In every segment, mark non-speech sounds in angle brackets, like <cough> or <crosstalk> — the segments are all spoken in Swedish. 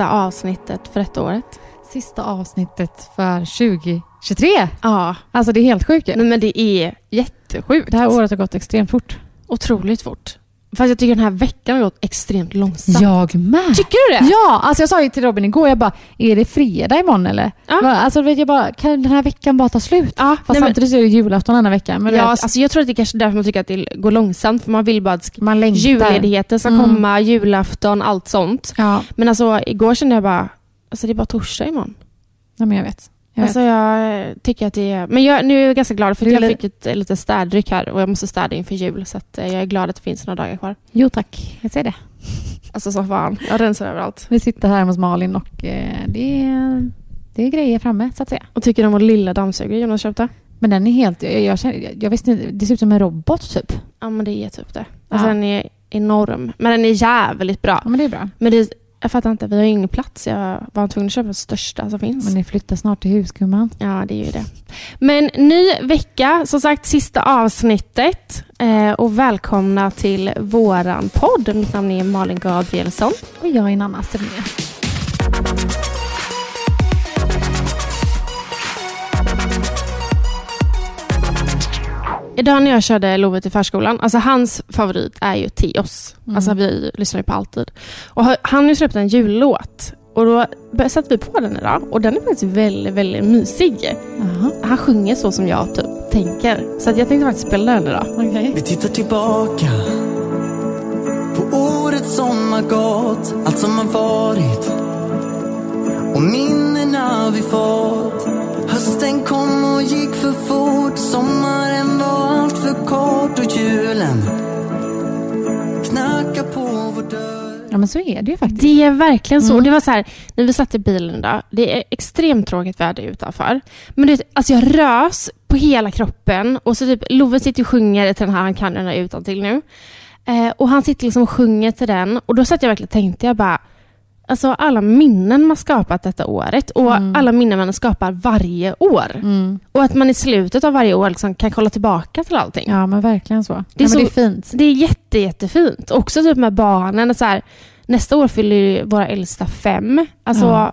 Sista avsnittet för detta året. Sista avsnittet för 2023. Ja, Alltså det är helt sjukt nej, men det är jättesjukt. Det här året har gått extremt fort. Otroligt fort. Fast jag tycker den här veckan har gått extremt långsamt. Jag med. Tycker du det? Ja, alltså jag sa ju till Robin igår, jag bara, är det fredag imorgon eller? Ja. Alltså vet jag bara, kan den här veckan bara ta slut? Ja, Fast nej, men, samtidigt så är det julafton denna vecka. Men ja, vet, alltså jag tror att det är kanske är därför man tycker att det går långsamt. För man vill bara att man längtar. julledigheten ska Mm. komma, julafton, allt sånt. Ja, Men alltså igår kände jag bara, alltså det är bara torsdag imorgon. ja men jag vet. Jag Alltså jag tycker att det är... Men jag, nu är jag ganska glad för Du att jag fick ett lite städryck här och jag måste städa inför jul. Så eh, jag är glad att det finns några dagar kvar. Jo tack, jag säger det. Alltså så fan, jag rensar överallt. Vi sitter här hos Malin och eh, det, är, det är grejer framme så att säga. Och tycker om vår lilla dammsugare Jonas köpte. Men den är helt, jag, jag, känner- jag, jag visste inte, det ser ut som en robot typ. Ja men det är typ det. Alltså Ja. den är enorm. Men den är jävligt bra. Ja men det är bra. Men det, jag fattar inte, vi har ju ingen plats. Jag var tvungen att köpa den största som finns. Men ni flyttar snart till hus gumman. Ja, det är ju det. Men ny vecka, som sagt sista avsnittet. Eh, och välkomna till våran podd. Mitt namn är Malin Gabrielsson. Och jag är Nanna Stemme. Idag när jag körde Love till förskolan, alltså hans favorit är ju Teos. Mm. Alltså vi lyssnar ju på alltid. Och ha- han har ju släppt en jullåt. Och då satte vi på den idag och den är faktiskt väldigt, väldigt mysig. Jaha, Han sjunger så som jag typ tänker. Så att jag tänkte faktiskt spela den idag. okej. Vi tittar tillbaka på året som har gått, allt som har varit och minnena vi fått. Hösten kom och gick för fort, sommaren men så är det ju faktiskt. Det är verkligen så. Mm. Det var så här, när vi satt i bilen idag, det är extremt tråkigt väder utanför. Men det, alltså jag rös på hela kroppen och så typ, Love sitter och sjunger till den här, han kan den här utan till nu. Eh, och han sitter liksom och sjunger till den och då satt jag verkligen och tänkte, jag bara, alltså alla minnen man skapat detta året och Mm. alla minnen man skapar varje år. Mm. Och att man i slutet av varje år liksom kan kolla tillbaka till allting. Ja men verkligen så. Det är är, så- det är fint. Det är jätte, jättefint. Också typ med barnen. Så här, nästa år fyller ju våra äldsta fem. Alltså, Ja.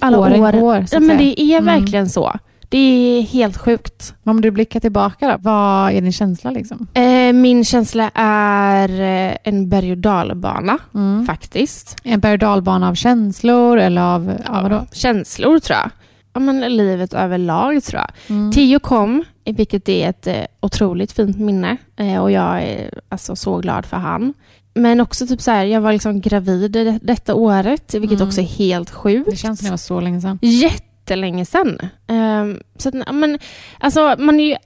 alla år. så ja, men det är Mm. verkligen så. Det är helt sjukt. Om du blickar tillbaka då, vad är din känsla liksom? Eh, min känsla är eh, en berg och dalbana, Mm. faktiskt. En berg och dalbana av känslor eller av, ja, vadå? Känslor, tror jag. Ja, men livet överlag, tror jag. Mm. Tio kom, vilket är ett eh, otroligt fint minne. Eh, och jag är alltså så glad för han. Men också typ så här, jag var liksom gravid det, detta året, vilket Mm. också är helt sjukt. Det känns som det var så länge sedan. Jättelänge sedan. Um, så att, men, alltså, man är ju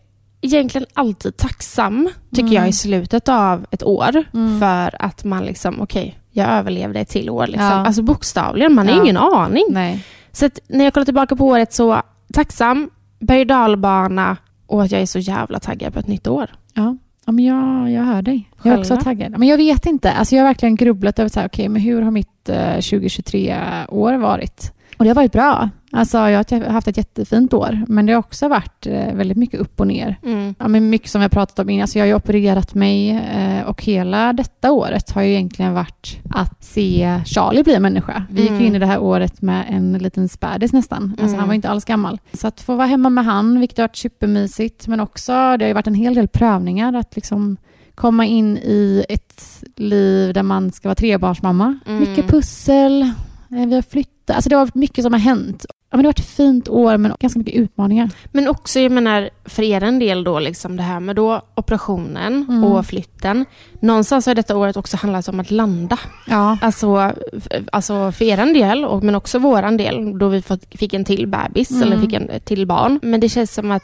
egentligen alltid tacksam, tycker Mm. jag, i slutet av ett år. Mm. För att man liksom, okej, jag överlevde ett till år. Liksom. Ja. Alltså bokstavligen, man har Ja. ingen aning. Nej. Så att när jag kollar tillbaka på året så tacksam, berg och dalbana och att jag är så jävla taggad på ett nytt år. Ja. ja men jag, jag hör dig. Jag är också Själva? taggad. Men jag vet inte. Alltså jag har verkligen grubblat över så här, okej, men hur har mitt eh, 2023-år varit? Och det har varit bra. Alltså, jag har haft ett jättefint år, men det har också varit eh, väldigt mycket upp och ner. Mm. Ja, men mycket som har pratat om innan. Alltså, jag har ju opererat mig eh, och hela detta året har ju egentligen varit att se Charlie bli människa. Vi gick Mm. in i det här året med en liten spädis nästan. Alltså, Mm. Han var ju inte alls gammal. Så att få vara hemma med han, vilket har varit supermysigt, men också det har ju varit en hel del prövningar att liksom komma in i ett liv där man ska vara trebarnsmamma. Mm. Mycket pussel, eh, vi har flyttat. Alltså det har varit mycket som har hänt. Ja, men det har varit ett fint år, men ganska mycket utmaningar. Men också, jag menar, för er en del då, liksom det här med då operationen Mm. och flytten. Någonstans har detta året också handlat om att landa. Ja. Alltså, alltså för er en del, och, men också våran del, då vi fått, fick en till bebis, Mm. eller fick en till barn. Men det känns som att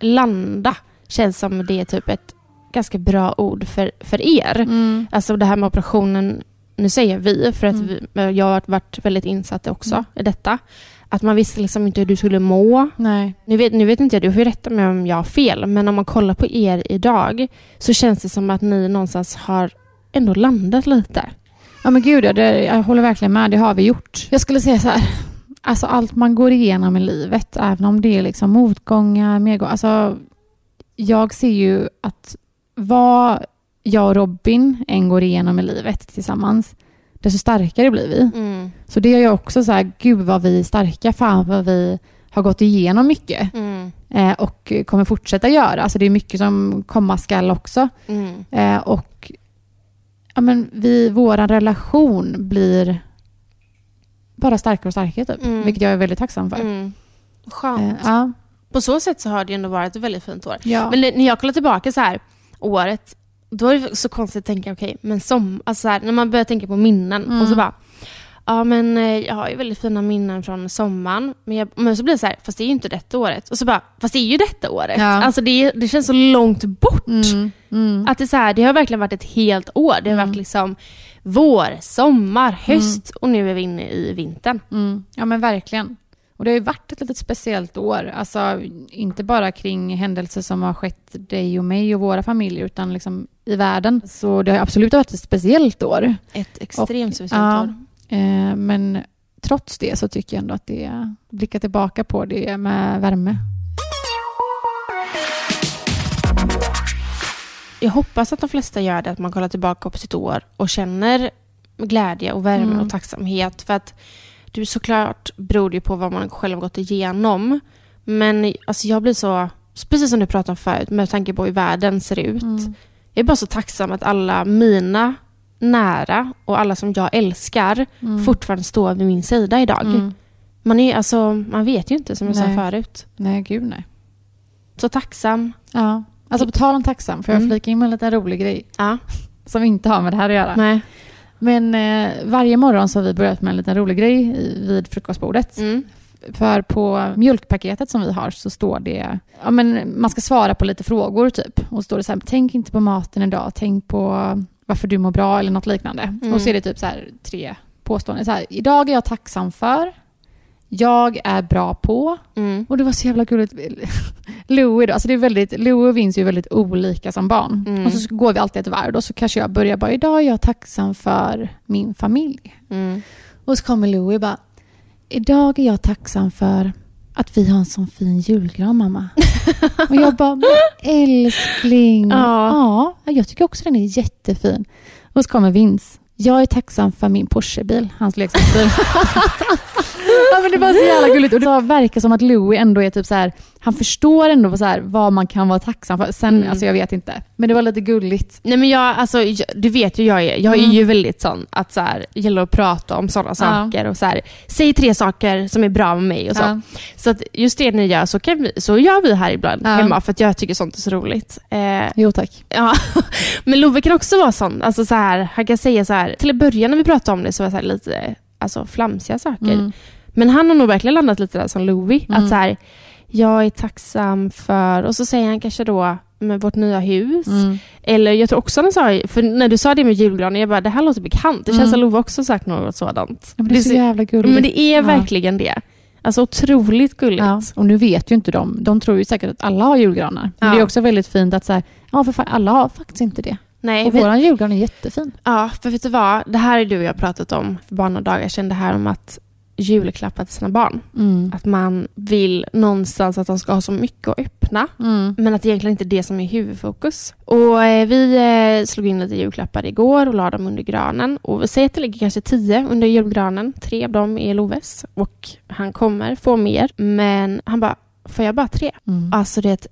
landa, känns som det är typ ett ganska bra ord för, för er. Mm. Alltså det här med operationen, nu säger vi, för att Mm. vi, jag har varit väldigt insatt också i detta. Att man visste liksom inte hur du skulle må. Nej. Nu vet, nu vet inte jag, du får rätta mig om jag har fel, men om man kollar på er idag så känns det som att ni någonstans har ändå landat lite. Ja men gud, ja, det, jag håller verkligen med. Det har vi gjort. Jag skulle säga så här. Alltså allt man går igenom i livet, även om det är liksom motgångar, medgångar. Alltså, jag ser ju att vad jag och Robin än går igenom i livet tillsammans, desto starkare blir vi. Mm. Så det är jag också så här, gud vad vi är starka, fan vad vi har gått igenom mycket Mm. eh, och kommer fortsätta göra. Alltså det är mycket som komma skall också. Mm. Eh, och ja, men vi, vår relation blir bara starkare och starkare, typ. Mm. vilket jag är väldigt tacksam för. Mm. Skönt. Eh, ja. På så sätt så har det ändå varit ett väldigt fint år. Ja. Men när jag kollar tillbaka så här, året, då är det så konstigt att tänka, okej, men som, alltså så här, när man börjar tänka på minnen Mm. och så bara, ja men eh, jag har ju väldigt fina minnen från sommaren, men, jag, men så blir det så här, fast det är ju inte detta året. Och så bara, fast det är ju detta året. Ja. Alltså det, det känns så långt bort. Mm, mm. Att det, så här, det har verkligen varit ett helt år. Det har Mm. varit liksom vår, sommar, höst och nu är vi inne i vintern. Mm. Ja men verkligen. Och det har ju varit ett litet speciellt år. Alltså inte bara kring händelser som har skett dig och mig och våra familjer utan liksom i världen. Så det har absolut varit ett speciellt år. Ett extremt speciellt ja. år. Eh, men trots det så tycker jag ändå att det är, blicka tillbaka på det med värme. Jag hoppas att de flesta gör det, att man kollar tillbaka på sitt år och känner glädje och värme Mm. och tacksamhet. För att du såklart beror det på vad man själv gått igenom. Men alltså jag blir så, precis som du pratade om förut, med tanke på hur världen ser ut. Mm. Jag är bara så tacksam att alla mina nära och alla som jag älskar Mm. fortfarande står vid min sida idag. Mm. Man, är, alltså, man vet ju inte, som jag sa Nej. förut. Nej, gud nej. Så tacksam. Ja. Alltså på tal om tacksam, får jag Mm. flika in med en liten rolig grej Ja. <laughs> som inte har med det här att göra. Nej. Men eh, varje morgon så har vi börjat med en liten rolig grej i, vid frukostbordet. Mm. För på mjölkpaketet som vi har så står det, ja men man ska svara på lite frågor typ. Och så står det så här, tänk inte på maten idag, tänk på varför du mår bra eller något liknande. Mm. Och så är det typ så här tre påståenden. Så här, idag är jag tacksam för, jag är bra på, Mm. och det var så jävla gulligt. <laughs> Louie då, alltså det är väldigt, Louie och Vince är ju väldigt olika som barn. Mm. Och så går vi alltid ett varv då, så kanske jag börjar bara, idag är jag tacksam för min familj. Mm. Och så kommer Louie bara, idag är jag tacksam för att vi har en sån fin julgran mamma. <laughs> och jag bara, älskling. Ja. ja, jag tycker också den är jättefin. Och så kommer Vince. Jag är tacksam för min Porschebil, hans leksaksbil. <laughs> ja, men det var så jävla gulligt. Och det <laughs> verkar som att Louis ändå är typ så här, han förstår ändå så här, vad man kan vara tacksam för. Sen, Mm. alltså jag vet inte. Men det var lite gulligt. Nej men jag, alltså, jag, du vet ju jag är, jag är Mm. ju väldigt sån att så här, gäller att prata om sådana saker och så här, säg tre saker som är bra med mig och så. Ja. Så att just det ni gör, så, kan vi, så gör vi här ibland Ja. hemma för att jag tycker sånt är så roligt. Eh, Jo tack. ja. <laughs> Men Love kan också vara sån, alltså så här, han kan säga så här, till att börja när vi pratade om det så var det så här lite alltså, flamsiga saker. Mm. Men han har nog verkligen landat lite där som Louie. Mm. Att så här, jag är tacksam för, och så säger han kanske då med vårt nya hus. Mm. Eller jag tror också han sa, för när du sa det med julgranen, jag bara det här låter bekant. Det känns Mm. som Love också sagt något sådant. Ja, det är så jävla gulligt. men det är Ja. verkligen det. Alltså otroligt gulligt. Ja, och nu vet ju inte de. De tror ju säkert att alla har julgranar. Men Ja. det är också väldigt fint att säga, ja för fan, alla har faktiskt inte det. Nej, Och vi, våran julgran är jättefin. ja, för vet du vad? Det här är du och jag pratat om för bara några dagar sedan. Det här om att julklappar till sina barn. Mm. Att man vill någonstans att de ska ha så mycket att öppna. Mm. Men att det egentligen inte är det som är huvudfokus. Och eh, vi eh, slog in lite julklappar igår och la dem under granen. Och säger att det ligger kanske tio under julgranen. Tre av dem är Loves. Och han kommer få mer. Men han bara, får jag bara tre? Mm. Alltså det,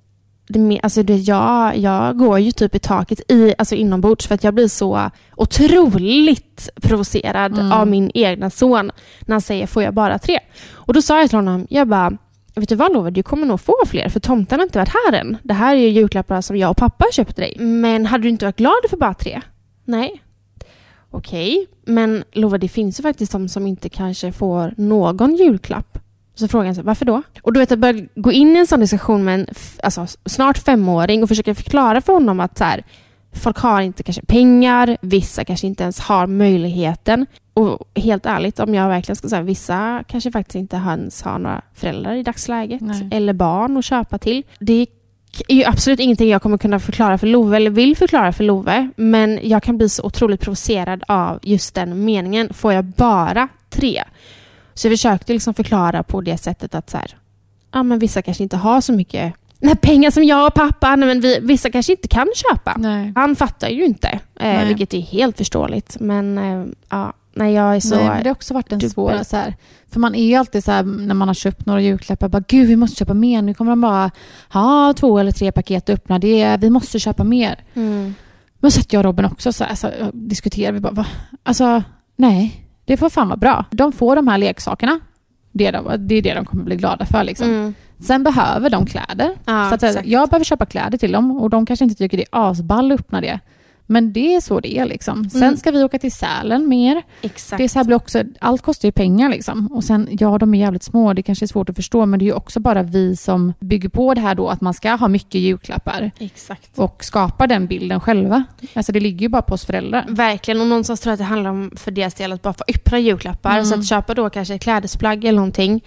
det, alltså det jag, jag går ju typ i taket i, alltså inombords för att jag blir så otroligt provocerad Mm. av min egna son när han säger får jag bara tre? Och då sa jag till honom, jag bara Vet du vad Love, du kommer nog få fler för tomten har inte varit här än. Det här är ju julklappar som jag och pappa har köpt dig. Men hade du inte varit glad för bara tre? Nej. Okej, men Love, det finns ju faktiskt de som inte kanske får någon julklapp. Så frågar han så här, varför då? Och du vet, att börja gå in i en sån diskussion med en alltså, snart femåring och försöka förklara för honom att så här, folk har inte kanske pengar, vissa kanske inte ens har möjligheten. Och helt ärligt, om jag verkligen ska säga, vissa kanske faktiskt inte ens har några föräldrar i dagsläget. Nej. Eller barn att köpa till. Det är ju absolut ingenting jag kommer kunna förklara för Love, eller vill förklara för Love. Men jag kan bli så otroligt provocerad av just den meningen. Får jag bara tre? Så jag försökte liksom förklara på det sättet att så här, ja, men vissa kanske inte har så mycket nej, <laughs> pengar som jag och pappa. Nej, men vi, vissa kanske inte kan köpa. Nej. Han fattar ju inte, eh, vilket är helt förståeligt. Men eh, ja, nej, jag är så... Nej, men det har också varit en svår... Så här, för man är ju alltid så här, när man har köpt några julklappar, bara gud vi måste köpa mer. Nu kommer de bara ha två eller tre paket att öppna. Det är, vi måste köpa mer. Mm. Men så att jag och Robin också så här, så här, diskuterar vi bara, va? alltså nej, det får fan vara bra. De får de här leksakerna. Det är, de, det är det de kommer bli glada för. Liksom. Mm. Sen behöver de kläder. Ja, så att, jag behöver köpa kläder till dem och de kanske inte tycker det är asball att öppna det. Men det är så det är. Liksom. Sen Mm. ska vi åka till Sälen mer. Exakt. Det så här blir också, allt kostar ju pengar. Liksom. Och sen, ja, de är jävligt små. Det kanske är svårt att förstå, men det är ju också bara vi som bygger på det här då, att man ska ha mycket julklappar Exakt. och skapar den bilden själva. Alltså det ligger ju bara på oss föräldrar. Verkligen, och någonstans tror jag att det handlar om för deras del att bara få öppna julklappar. Mm. Så att köpa då kanske ett klädesplagg eller någonting.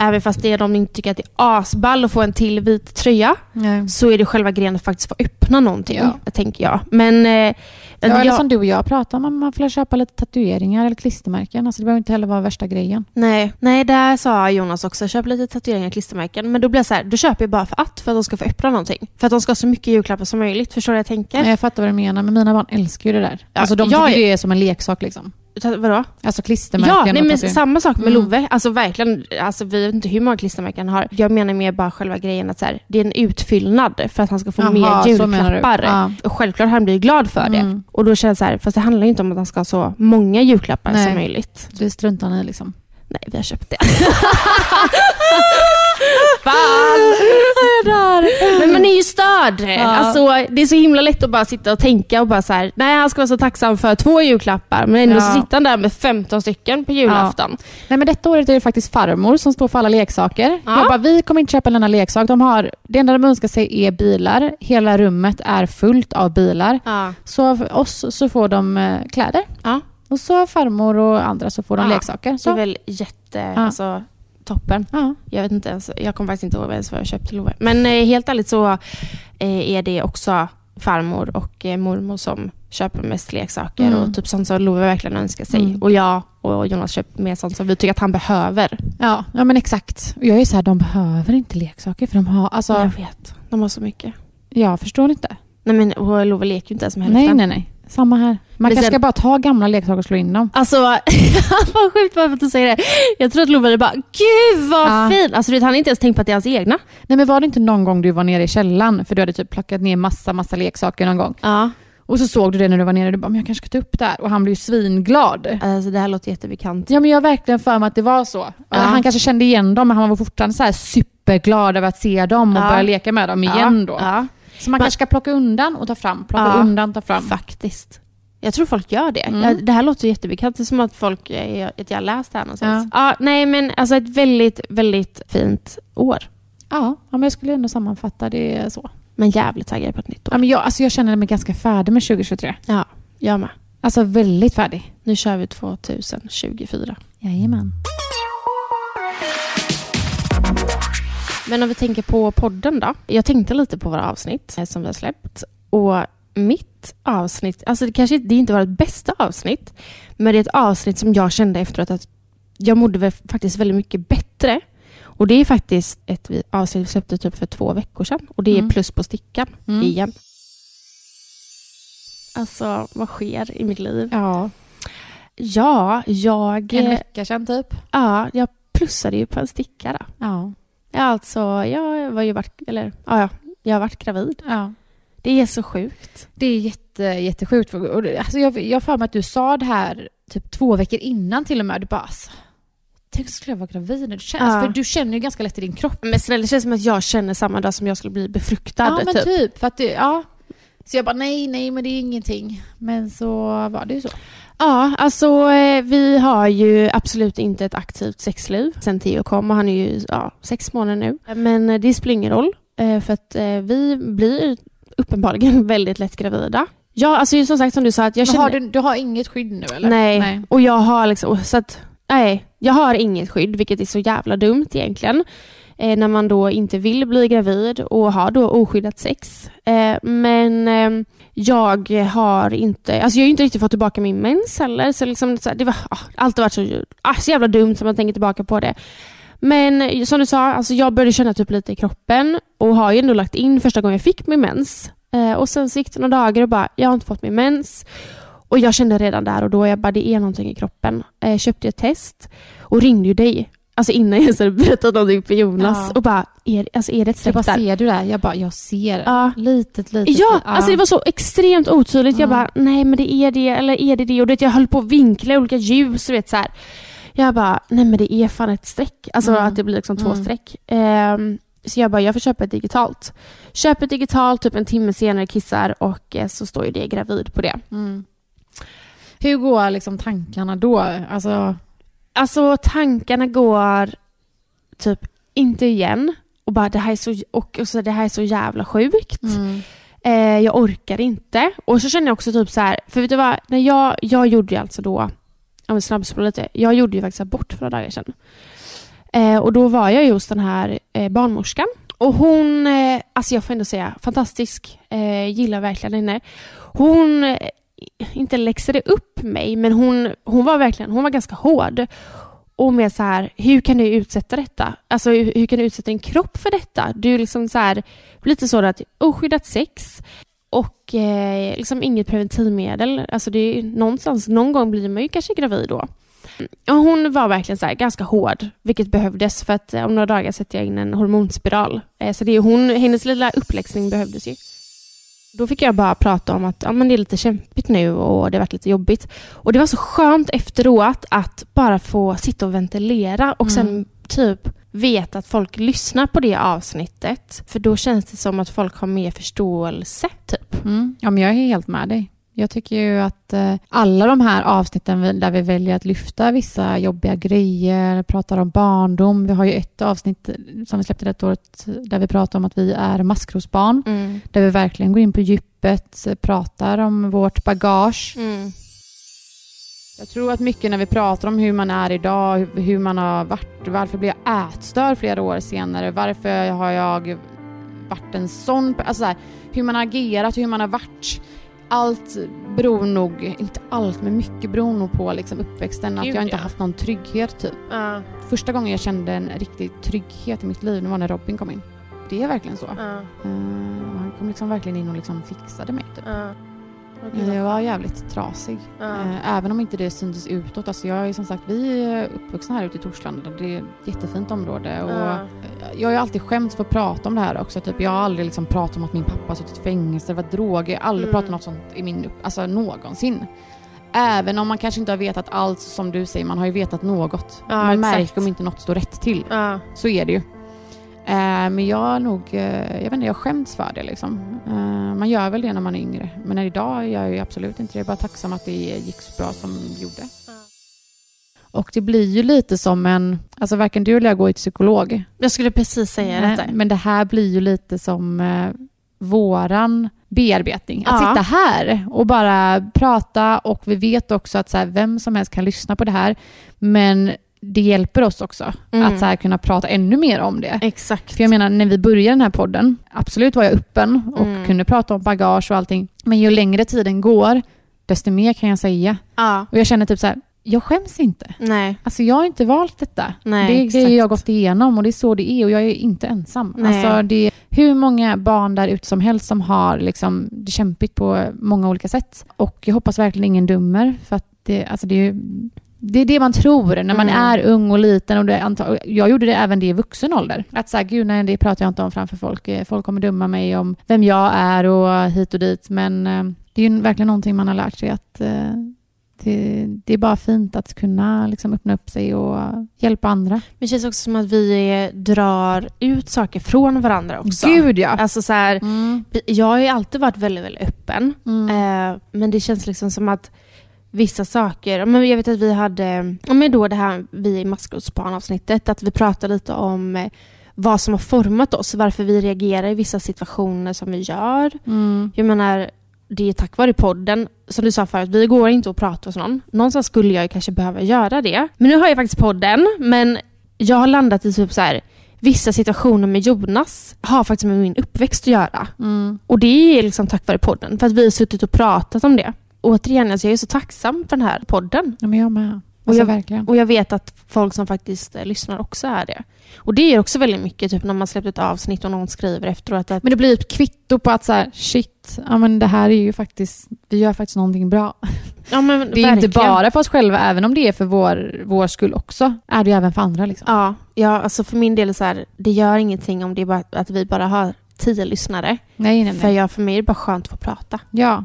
Även fast det är de inte tycker att det är asball att få en till vit tröja. Nej. Så är det själva grejen att faktiskt få öppna någonting, Ja. tänker jag. Men... Eh, Ja, eller jag- som du och jag pratar om, man får köpa lite tatueringar eller klistermärken. Alltså det behöver inte heller vara värsta grejen. Nej, nej, där sa Jonas också, köp lite tatueringar och klistermärken. Men då blir jag så här, då köper jag bara för att, för att de ska få öppna någonting. För att de ska ha så mycket julklappar som möjligt. Förstår du vad jag tänker? Nej, Jag fattar vad du menar, men mina barn älskar ju det där. Ja, alltså de jag tycker är- det är som en leksak liksom. Vadå? Alltså klistermärken Ja, nej, men samma sak med Mm. Love. Alltså verkligen, alltså, vi vet inte hur många klistermärken han har. Jag menar mer bara själva grejen att så här, det är en utfyllnad för att han ska få Jaha, mer julklappar. Ja. Och självklart han blir glad för det. Mm. Och då känns det så här, fast det handlar ju inte om att han ska ha så många julklappar Nej. som möjligt. Det struntar ni i liksom. Nej, vi har köpt det. <laughs> Fan! Men man är ju störd. Alltså, det är så himla lätt att bara sitta och tänka och bara så här, nej han ska vara så tacksam för två julklappar. Men ändå Ja. så sitter han där med 15 stycken på julafton. Nej men detta året är det faktiskt farmor som står för alla leksaker. Ja. Jag bara, vi kommer inte köpa en enda leksak. De har, det enda de önskar sig är bilar. Hela rummet är fullt av bilar. Ja. Så för oss så får de eh, kläder. Ja. Och så farmor och andra så får de Ja. leksaker. Det är Så. väl jätte, alltså, toppen. Ja. Jag vet inte ens, jag kommer faktiskt inte ihåg ens vad jag köpte Love. Men eh, helt ärligt så eh, är det också farmor och eh, mormor som köper mest leksaker Mm. och typ sånt som Love verkligen önskar sig. Mm. Och jag och Jonas köper mer sånt som vi tycker att han behöver. Ja, ja men exakt. Jag är så här, de behöver inte leksaker för de har, alltså, Jag vet, de har så mycket. jag förstår inte. Nej men och Love leker ju inte ens med hälften. Nej, nej, nej. Samma här. Man kanske ska bara ta gamla leksaker och slå in dem. Alltså, <laughs> vad sjukt bara för att du säger det. Jag tror att hade bara, gud vad Ja. fin! Alltså han har inte ens tänkt på att det är hans egna. Nej men var det inte någon gång du var nere i källaren för du hade typ plockat ner massa, massa leksaker någon gång. Ja. Och så såg du det när du var nere och du bara, men jag kanske ska ta upp det här. Och han blev ju svinglad. Alltså det här låter jättebekant. Ja men jag har verkligen för mig att det var så. Ja. Han kanske kände igen dem men han var fortfarande så här superglad över att se dem och Ja. börja leka med dem igen då. Ja. Så man Men- kanske ska plocka undan och ta fram, plocka Ja. undan, ta fram. Faktiskt. Jag tror folk gör det. Mm. Ja, det här låter jättebekant. Det är som att folk, eh, att jag har läst det här någonstans. Ja. nej men alltså ett väldigt, väldigt fint år. Ja, ja men jag skulle ändå sammanfatta det så. Men jävligt taggad på ett nytt år. Ja, men jag, alltså jag känner mig ganska färdig med 2023. Ja, jag med. Alltså väldigt färdig. Nu kör vi 2024. Jajamän. Men om vi tänker på podden då. Jag tänkte lite på våra avsnitt eh, som vi har släppt. Och mitt avsnitt, alltså det kanske det inte var ett bästa avsnitt, men det är ett avsnitt som jag kände efteråt att jag mådde faktiskt väldigt mycket bättre. Och det är faktiskt ett avsnitt vi släppte typ för två veckor sedan. Och det är Mm. plus på stickan Mm. igen. Alltså, vad sker i mitt liv? Ja, Ja, jag, en eh, vecka sedan typ. ja, jag plussade ju på en sticka. Då. Ja. Ja, alltså, jag var ju varit, eller, ja, ja, jag har varit gravid. ja. Det är så sjukt. Det är jätte, jättesjukt. Det- Alltså jag har för mig att du sa det här typ två veckor innan till och med. Du bara alltså, Tänk skulle jag vara gravid nu. Du känner, Ja. alltså, för du känner ju ganska lätt i din kropp. Men snälla, det känns som att jag känner samma dag som jag skulle bli befruktad. Ja, men typ. typ. För att det, ja. Så jag bara nej, nej, men det är ingenting. Men så var det ju så. Ja, alltså eh, vi har ju absolut inte ett aktivt sexliv sen Theo kom och han är ju ja, sex månader nu. Men eh, det spelar ingen roll eh, för att vi blir uppenbarligen <laughs> väldigt lätt gravida. Ja, alltså som sagt som du sa att jag känner... har du, du har inget skydd nu eller? Nej. och jag har liksom, så att, nej, jag har inget skydd vilket är så jävla dumt egentligen. Eh, när man då inte vill bli gravid och har då oskyddat sex. Eh, men eh, jag har inte, alltså jag har inte riktigt fått tillbaka min mens heller. Så liksom, så här, det var ah, alltid varit så, ah, så jävla dumt som man tänker tillbaka på det. Men eh, som du sa, alltså jag började känna typ lite i kroppen och har ju ändå lagt in första gången jag fick min mens. Eh, och sen så gick det några dagar och bara, jag har inte fått min mens. Och jag kände redan där och då, jag bara, det är någonting i kroppen. Eh, köpte ett test och ringde ju dig. Alltså innan jag ens hade berättat någonting för Jonas. Ja. Och bara, är, alltså är det ett Jag streck bara där? ser du det? Jag bara, jag ser. Ja. Litet, litet. Ja, litet. alltså det var så extremt otydligt. Jag Mm. bara, nej men det är det, eller är det det? Och du vet, jag höll på att vinkla olika ljus och vet så här. Jag bara, nej men det är fan ett streck. Alltså Mm. att det blir liksom två Mm. streck. Ehm, så jag bara, jag får köpa ett digitalt. Köper ett digitalt, typ en timme senare kissar och eh, så står ju det gravid på det. Mm. Hur går liksom tankarna då? Alltså, Alltså tankarna går typ inte igen. Och bara det här är så, och, och så, det här är så jävla sjukt. mm. Eh, jag orkar inte. Och så känner jag också typ så här, för vet du vad, när jag, jag gjorde ju alltså då, om vi snabbspolar lite, jag gjorde ju faktiskt abort för några dagar sedan. Eh, och då var jag ju hos den här eh, barnmorskan. Och hon, eh, alltså jag får ändå säga, fantastisk. Eh, gillar verkligen henne. Hon, inte läxade upp mig, men hon, hon var verkligen, hon var ganska hård. Och med så här, hur kan du utsätta detta? Alltså hur, hur kan du utsätta din kropp för detta? Du är liksom så här, lite så att oskyddat sex och eh, liksom inget preventivmedel. Alltså det är någonstans, någon gång blir man ju kanske gravid då. Och hon var verkligen så här, ganska hård, vilket behövdes för att eh, om några dagar sätter jag in en hormonspiral. Eh, så det är hon, hennes lilla uppläxning behövdes ju. Då fick jag bara prata om att ja, men det är lite kämpigt nu och det har varit lite jobbigt. Och det var så skönt efteråt att bara få sitta och ventilera och sen Mm. typ veta att folk lyssnar på det avsnittet. För då känns det som att folk har mer förståelse. Typ. Mm. Ja, men jag är helt med dig. Jag tycker ju att eh, alla de här avsnitten där vi väljer att lyfta vissa jobbiga grejer, pratar om barndom. Vi har ju ett avsnitt som vi släppte detta året där vi pratar om att vi är maskrosbarn. Där vi verkligen går in på djupet, pratar om vårt bagage. Mm. Jag tror att mycket när vi pratar om hur man är idag, hur- hur man har varit, varför blir jag ätstörd flera år senare, varför har jag varit en sån, alltså så här, hur man har agerat, hur man har varit. Allt beror nog, inte allt, men mycket beror nog på liksom uppväxten, att Gud, jag inte ja. haft någon trygghet typ. Ja, Första gången jag kände en riktig trygghet i mitt liv, det var när Robin kom in. Det är verkligen så. ja, Eh, han kom liksom verkligen in och liksom fixade mig typ. Eh, Jag var jävligt trasig. Eh, Även om inte det syntes utåt. Alltså jag är som sagt, vi är uppvuxna här ute i Torslanda. Det är ett jättefint område. Och eh, Jag har ju alltid skämts för att prata om det här också. Typ, jag har aldrig liksom pratat om att min pappa suttit i fängelse, det var droger. Jag har aldrig Mm. pratat om något sånt i min alltså någonsin. Även om man kanske inte har vetat allt som du säger, man har ju vetat något. Ja, man exakt. märker om inte något står rätt till. Så är det ju. Eh, men jag nog, jag vet inte, jag skämts för det liksom. Man gör väl det när man är yngre. Men idag gör jag ju absolut inte det. Jag är bara tacksam att det gick så bra som det gjorde. Och det blir ju lite som en, alltså varken du eller jag går till psykolog. Jag skulle precis säga Nej, detta. Men det här blir ju lite som eh, våran bearbetning. Att Ja. sitta här och bara prata och vi vet också att så här, vem som helst kan lyssna på det här. Men det hjälper oss också Mm. att så kunna prata ännu mer om det. Exakt. För jag menar, när vi började den här podden, absolut var jag öppen och Mm. kunde prata om bagage och allting. Men ju längre tiden går, desto mer kan jag säga. Ja. Och jag känner typ så här, jag skäms inte. Nej. Alltså jag har inte valt detta. Nej, det är exakt. grejer jag har gått igenom och det är så det är och jag är inte ensam. Nej. Alltså det är hur många barn där ute som helst som har liksom det kämpigt på många olika sätt. Och jag hoppas verkligen ingen dömer för att det, alltså det är ju det är det man tror när man Mm. är ung och liten. Och det antar, och jag gjorde det även det i vuxen ålder. Att säga, gud nej, det pratar jag inte om framför folk. Eh, Folk kommer döma mig om vem jag är och hit och dit. Men eh, det är ju verkligen någonting man har lärt sig att eh, det, det är bara fint att kunna liksom öppna upp sig och hjälpa andra. Men det känns också som att vi drar ut saker från varandra också. Gud ja! Alltså så här, Mm. jag har ju alltid varit väldigt, väldigt öppen. Mm. Eh, men det känns liksom som att vissa saker, men jag vet att vi hade, men då det här vi i maskrosbarn-avsnittet, att vi pratade lite om eh, vad som har format oss, varför vi reagerar i vissa situationer som vi gör. Mm. Jag menar, det är tack vare podden, som du sa förut, vi går inte att prata hos någon. Någonstans skulle jag kanske behöva göra det. Men nu har jag faktiskt podden, men jag har landat i typ så här, vissa situationer med Jonas har faktiskt med min uppväxt att göra. Mm. Och det är liksom tack vare podden, för att vi har suttit och pratat om det. Återigen, alltså jag är så tacksam för den här podden. Ja, men jag med. Och Alltså jag- verkligen. Och jag vet att folk som faktiskt eh, lyssnar också är det. Och det gör också väldigt mycket, typ när man släppt ett avsnitt och någon skriver efteråt att Men det blir ett kvitto på att så här, shit, ja men det här är ju faktiskt, vi gör faktiskt någonting bra. ja, men <laughs> Det är inte verkligen. bara för oss själva, även om det är för vår, vår skull också, är det ju även för andra liksom. Ja, ja, alltså för min del är så här, det gör ingenting om det är bara att vi bara har tio lyssnare. Nej, nej, För nej. jag, för mig är det bara skönt att få prata. Ja,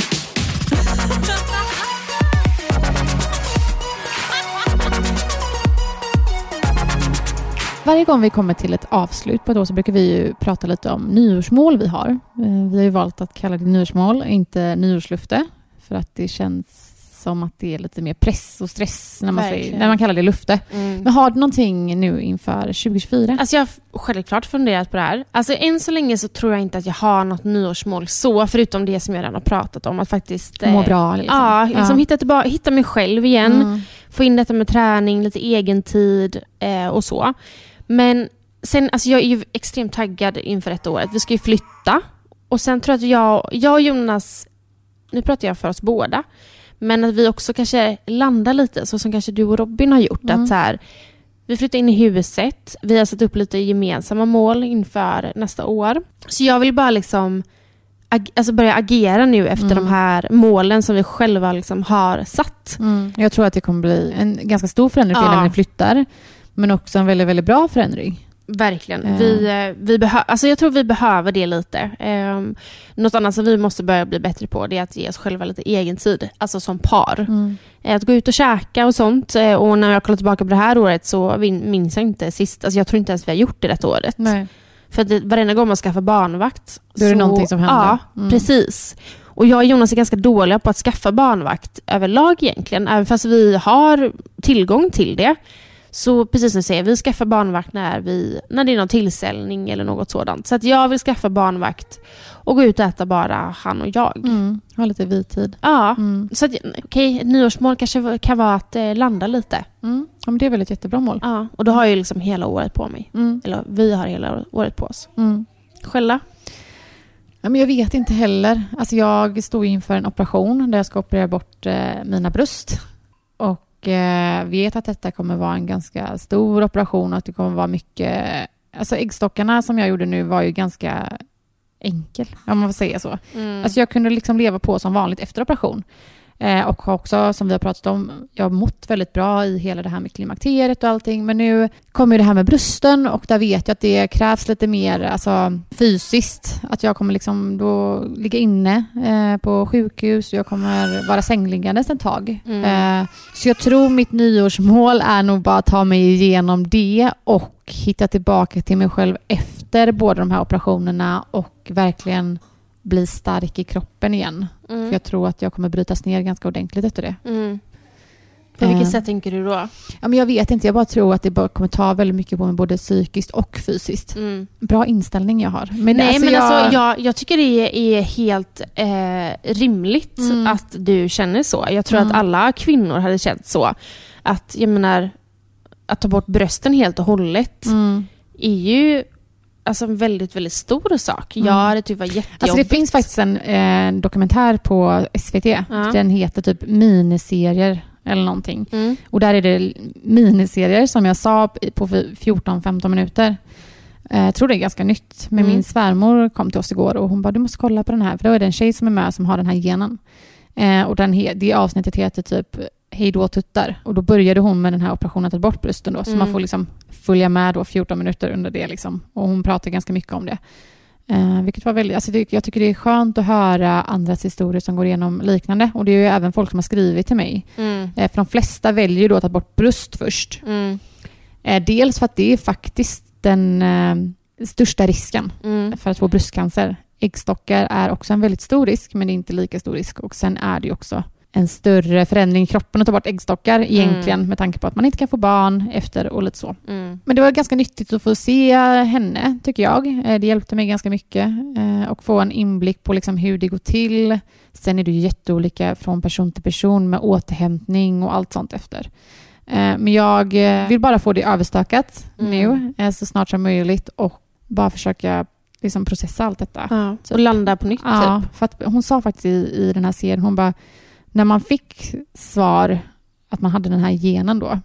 Varje gång vi kommer till ett avslut på ett år så brukar vi ju prata lite om nyårsmål vi har. Eh, Vi har ju valt att kalla det nyårsmål, inte nyårslufte. För att det känns som att det är lite mer press och stress när man, säger, när man kallar det lufte. Mm. Men har du någonting nu inför 2024? Alltså jag har självklart funderat på det här. Alltså än så länge så tror jag inte att jag har något nyårsmål så, förutom det som jag redan har pratat om. Att faktiskt... eh, Må bra liksom. Ja, liksom Hitta, tillbaka, hitta mig själv igen. Mm. Få in detta med träning, lite egen tid eh, och så. Men sen, alltså jag är ju extremt taggad inför detta året. Vi ska ju flytta. Och sen tror jag att jag, jag och Jonas, nu pratar jag för oss båda, men att vi också kanske landar lite så som kanske du och Robin har gjort. Mm. Att så här, vi flyttar in i huset, vi har satt upp lite gemensamma mål inför nästa år. Så jag vill bara liksom alltså börja agera nu efter Mm. de här målen som vi själva liksom har satt. Mm. Jag tror att det kommer bli en ganska stor förändring för Ja. när ni flyttar. Men också en väldigt, väldigt bra förändring. Verkligen. Eh. Vi, eh, vi behö- alltså jag tror vi behöver det lite. Um, något annat som vi måste börja bli bättre på det är att ge oss själva lite egen tid, alltså som par. Mm. Eh, Att gå ut och käka och sånt. Och när jag kollar tillbaka på det här året så minns jag inte sist. Alltså jag tror inte ens vi har gjort det detta året. Nej. För att det, varenda gång man skaffar barnvakt. Då är det någonting som händer. Ja, Mm. precis. Och jag och Jonas är ganska dåliga på att skaffa barnvakt överlag egentligen. Även fast vi har tillgång till det. Så precis som du säger, vi skaffar barnvakt när, vi, när det är någon tillställning eller något sådant. Så att jag vill skaffa barnvakt och gå ut och äta bara han och jag. Mm. Ha lite vitid. Ja, Mm. så att, okej, ett nyårsmål kanske kan vara att eh, landa lite. Mm. Ja, men det är väl ett jättebra mål. Ja, och då har jag liksom hela året på mig. Mm. Eller vi har hela året på oss. Mm. Själva? Ja, men jag vet inte heller. Alltså jag står inför en operation där jag ska operera bort eh, mina bröst. Och eh, vet att detta kommer vara en ganska stor operation och att det kommer vara mycket alltså äggstockarna som jag gjorde nu var ju ganska enkel, om man får säga så. Mm. Alltså jag kunde liksom leva på som vanligt efter operation. Eh, och har också, som vi har pratat om, jag har mått väldigt bra i hela det här med klimakteriet och allting. Men nu kommer det här med brösten och där vet jag att det krävs lite mer alltså, fysiskt. Att jag kommer liksom då ligga inne eh, på sjukhus och jag kommer vara sängliggandes ett tag. Mm. Eh, så jag tror mitt nyårsmål är nog bara att ta mig igenom det och hitta tillbaka till mig själv efter båda de här operationerna och verkligen bli stark i kroppen igen. Mm. För jag tror att jag kommer brytas ner ganska ordentligt efter det. Mm. På vilket Eh. sätt tänker du då? Ja, men jag vet inte, jag bara tror att det bara kommer ta väldigt mycket på mig både psykiskt och fysiskt. Mm. Bra inställning jag har. Men Nej, alltså men jag... alltså, jag, jag tycker det är helt eh, rimligt Mm. att du känner så. Jag tror Mm. att alla kvinnor hade känt så. Att, jag menar, att ta bort brösten helt och hållet Mm. är ju alltså, en väldigt, väldigt stor sak. Mm. Tyckt det var jättejobbigt. Alltså det finns faktiskt en eh, dokumentär på SVT. Ja. Den heter typ miniserier eller någonting. Mm. Och där är det miniserier som jag sa på 14-15 minuter. Eh, Jag tror det är ganska nytt. Men Mm. min svärmor kom till oss igår och hon bara, du måste kolla på den här. För då är det en tjej som är med som har den här genen. Eh, och den det avsnittet heter typ Hej då tuttar. Och då började hon med den här operationen att ta bort brösten då. Så Mm. man får liksom följa med då 14 minuter under det liksom. Och hon pratar ganska mycket om det. Eh, vilket var väldigt, alltså det, jag tycker det är skönt att höra andras historier som går igenom liknande. Och det är ju även folk som har skrivit till mig. Mm. Eh, för de flesta väljer ju då att ta bort bröst först. Mm. Eh, dels för att det är faktiskt den eh, största risken Mm. för att få bröstcancer. Äggstockar är också en väldigt stor risk, men det är inte lika stor risk. Och sen är det ju också en större förändring i kroppen att ta bort äggstockar egentligen, med tanke på att man inte kan få barn efter och lite så. Mm. Men det var ganska nyttigt att få se henne, tycker jag. Eh, Det hjälpte mig ganska mycket. eh, Och få en inblick på liksom hur det går till. Sen är det ju jätteolika från person till person med återhämtning och allt sånt efter. Eh, Men jag eh, vill bara få det överstökat Mm. nu, eh, så snart som möjligt och bara försöka liksom processa allt detta. Ja. Och landa på nytt Ja, typ. för hon sa faktiskt i, i den här serien, hon bara, när man fick svar att man hade den här genen då,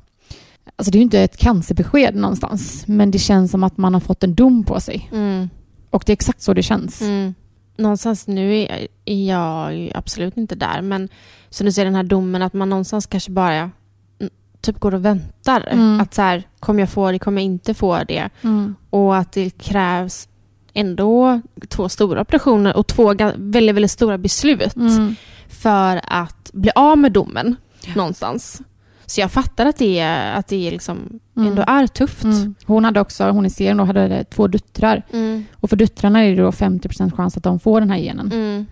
alltså det är ju inte ett cancerbesked någonstans, men det känns som att man har fått en dom på sig. Mm. Och det är exakt så det känns. Mm. Någonstans nu är jag absolut inte där, men som du säger den här domen att man någonstans kanske bara mm, typ går och väntar. Mm. Att så här, kommer jag få det, kommer jag inte få det? Mm. Och att det krävs ändå två stora operationer och två väldigt, väldigt stora beslut Mm. för att bli av med domen någonstans. Så jag fattar att det, är, att det är liksom Mm. ändå är tufft. Mm. Hon hade också, hon i serien då, hade två döttrar. Mm. Och för döttrarna är det då 50% chans att de får den här genen. Mm.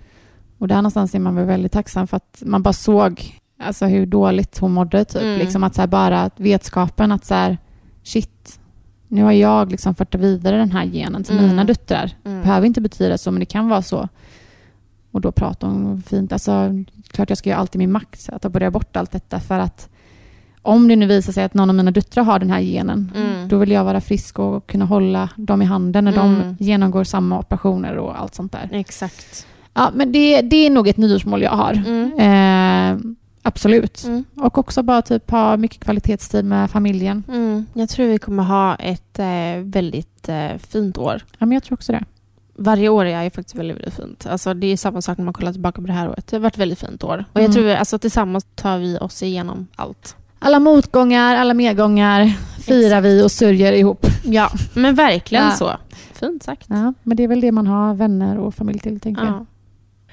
Och där någonstans är man väl väldigt tacksam för att man bara såg alltså, hur dåligt hon mådde. Typ. Mm. Liksom att så här, bara vetskapen att så här, shit, nu har jag liksom fört vidare den här genen till Mm. mina döttrar. Mm. behöver inte betyda så, men det kan vara så. Och då pratar hon fint. Alltså, klart jag ska göra allt i min makt att börja bort allt detta för att om det nu visar sig att någon av mina döttrar har den här genen, Mm. då vill jag vara frisk och kunna hålla dem i handen när Mm. de genomgår samma operationer och allt sånt där. Exakt. Ja, men det, det är nog ett nyårsmål jag har. Mm. Eh, absolut. Mm. Och också bara typ ha mycket kvalitetstid med familjen. Mm. Jag tror vi kommer ha ett eh, väldigt eh, fint år. Ja, men jag tror också det. Varje år är ju faktiskt väldigt, väldigt fint. Alltså, det är samma sak när man kollar tillbaka på det här året. Det har varit ett väldigt fint år. Och jag Mm. tror vi, alltså, tillsammans tar vi oss igenom allt. Alla motgångar, alla medgångar firar Exakt. vi och sörjer ihop. Ja, men verkligen Ja. så. Fint sagt. Ja, men det är väl det man har vänner och familj till, tänker jag.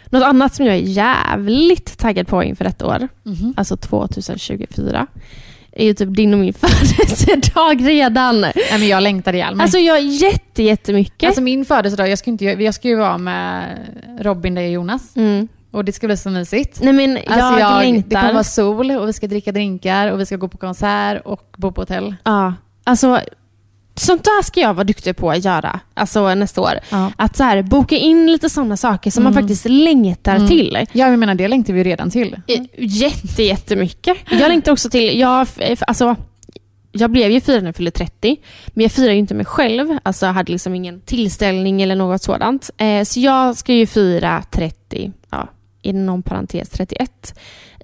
Något annat som jag är jävligt taggad på inför detta år, Mhm. alltså 2024, är ju typ din och min <laughs> födelsedag redan. Nej, men jag längtar ihjäl mig. Alltså jag jätte, jättemycket. Alltså min födelsedag, jag ska, inte, jag ska ju vara med Robin, dig och Jonas. mm. Och det ska bli så mysigt. Nej men jag, Alltså jag, det längtar. kommer vara sol och vi ska dricka drinkar och vi ska gå på konsert och bo på hotell. Ja, alltså sånt där ska jag vara duktig på att göra alltså nästa år. Ja. Att så här, boka in lite sådana saker som man Mm. faktiskt längtar Mm. till. Ja, jag menar det längtar vi redan till. Eh, Jätte, jättemycket. Jag längtar också till, jag, alltså, jag blev ju firad när jag fyllde 30, men jag firar ju inte mig själv. Alltså jag hade liksom ingen tillställning eller något sådant. Eh, så jag ska ju fira 30 ja, inom parentes 31,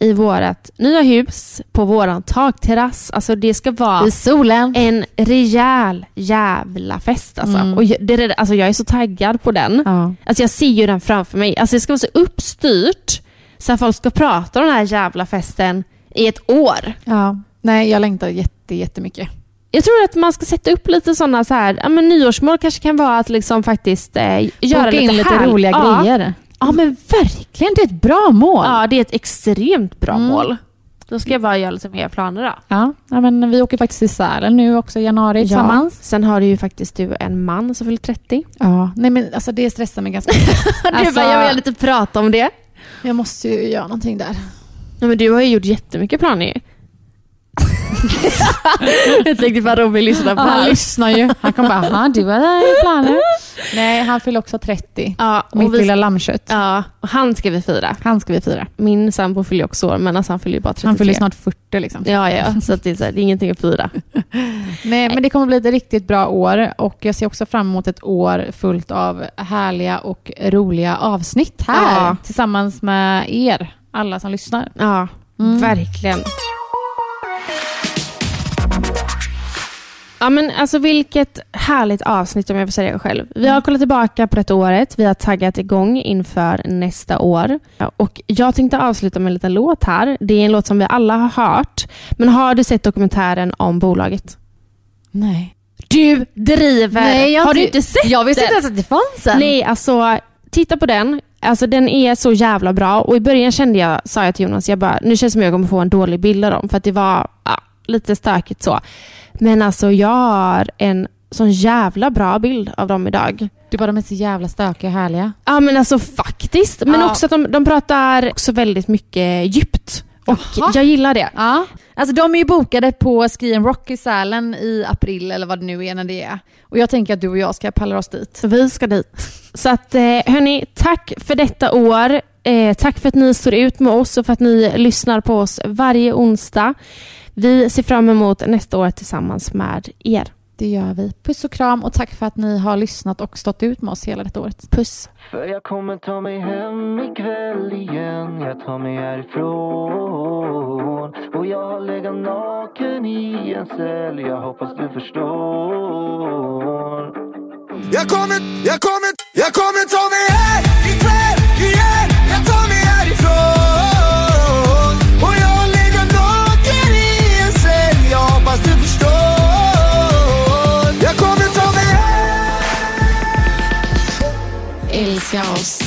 i vårt nya hus på våran takterrass. Alltså det ska vara I solen. en rejäl jävla fest alltså. Mm. Och jag, det, är- alltså jag är så taggad på den. Ja. Alltså jag ser ju den framför mig. Alltså det ska vara så uppstyrt så att folk ska prata om den här jävla festen i ett år. ja. Nej, jag längtar jätte, jättemycket. Jag tror att man ska sätta upp lite sådana så här, ja men nyårsmål kanske kan vara att liksom faktiskt eh, göra Boka lite, in lite härligt. roliga ja. grejer. Ja men verkligen. Det är ett bra mål. Ja det är ett extremt bra Mm. mål. Då ska jag bara göra lite mer planer då. Ja, ja, men vi åker faktiskt till Sälen nu också i januari tillsammans. Sen har du ju faktiskt du en man som fyller 30. Ja. Nej, men alltså det stressar mig ganska mycket. <laughs> du Alltså- bara, jag vill lite prata om det. Jag måste ju göra någonting där. Ja, men du har ju gjort jättemycket planer. <laughs> jag tänkte bara Robin lyssnar på Ja, han lyssnar ju. Han kommer bara, "Aha, du har planer. Nej, han fyller också 30. Ja, Mitt vi, lilla lammkött. ja, och han ska vi fira. Han ska vi fira. Min sambo fyller också år, men alltså han fyller ju bara 33. Han fyller snart 40 liksom. Ja, ja, så att det, är så här, det är ingenting att fira. <laughs> Nej, men det kommer bli ett riktigt bra år och jag ser också fram emot ett år fullt av härliga och roliga avsnitt här Ja. tillsammans med er, alla som lyssnar. Ja, Mm. verkligen. Ja men alltså vilket härligt avsnitt om jag får säga det själv. Vi har kollat tillbaka på detta året, vi har taggat igång inför nästa år. Och jag tänkte avsluta med en liten låt här. Det är en låt som vi alla har hört. Men har du sett dokumentären om bolaget? Nej. Du driver! Nej, jag har du inte- sett Jag visste inte ens att det fanns en. Nej, alltså titta på den. Alltså den är så jävla bra och i början kände jag, sa jag till Jonas, jag bara, nu känns det som jag kommer få en dålig bild av dem för att det var ja, lite stökigt så. Men alltså jag har en sån jävla bra bild av dem idag. Du bara, de är så jävla stökiga och härliga. Ja men alltså faktiskt. Men Ja. också att de, de pratar också väldigt mycket djupt. Och Jaha. jag gillar det. Ja. Alltså de är ju bokade på Skrien Rock i Sälen i april eller vad det nu är när det är. Och jag tänker att du och jag ska palla oss dit. Vi ska dit. Så att eh, hörni, tack för detta år. Eh, tack för att ni står ut med oss och för att ni lyssnar på oss varje onsdag. Vi ser fram emot nästa år tillsammans med er. Det gör vi. Puss och kram och tack för att ni har lyssnat och stått ut med oss hela detta året. Puss. För jag kommer ta mig hem ikväll igen Jag tar mig härifrån Och jag har legat naken i en cell Jag hoppas du förstår Jag kommer, jag kommer, jag kommer ta mig hem ikväll house.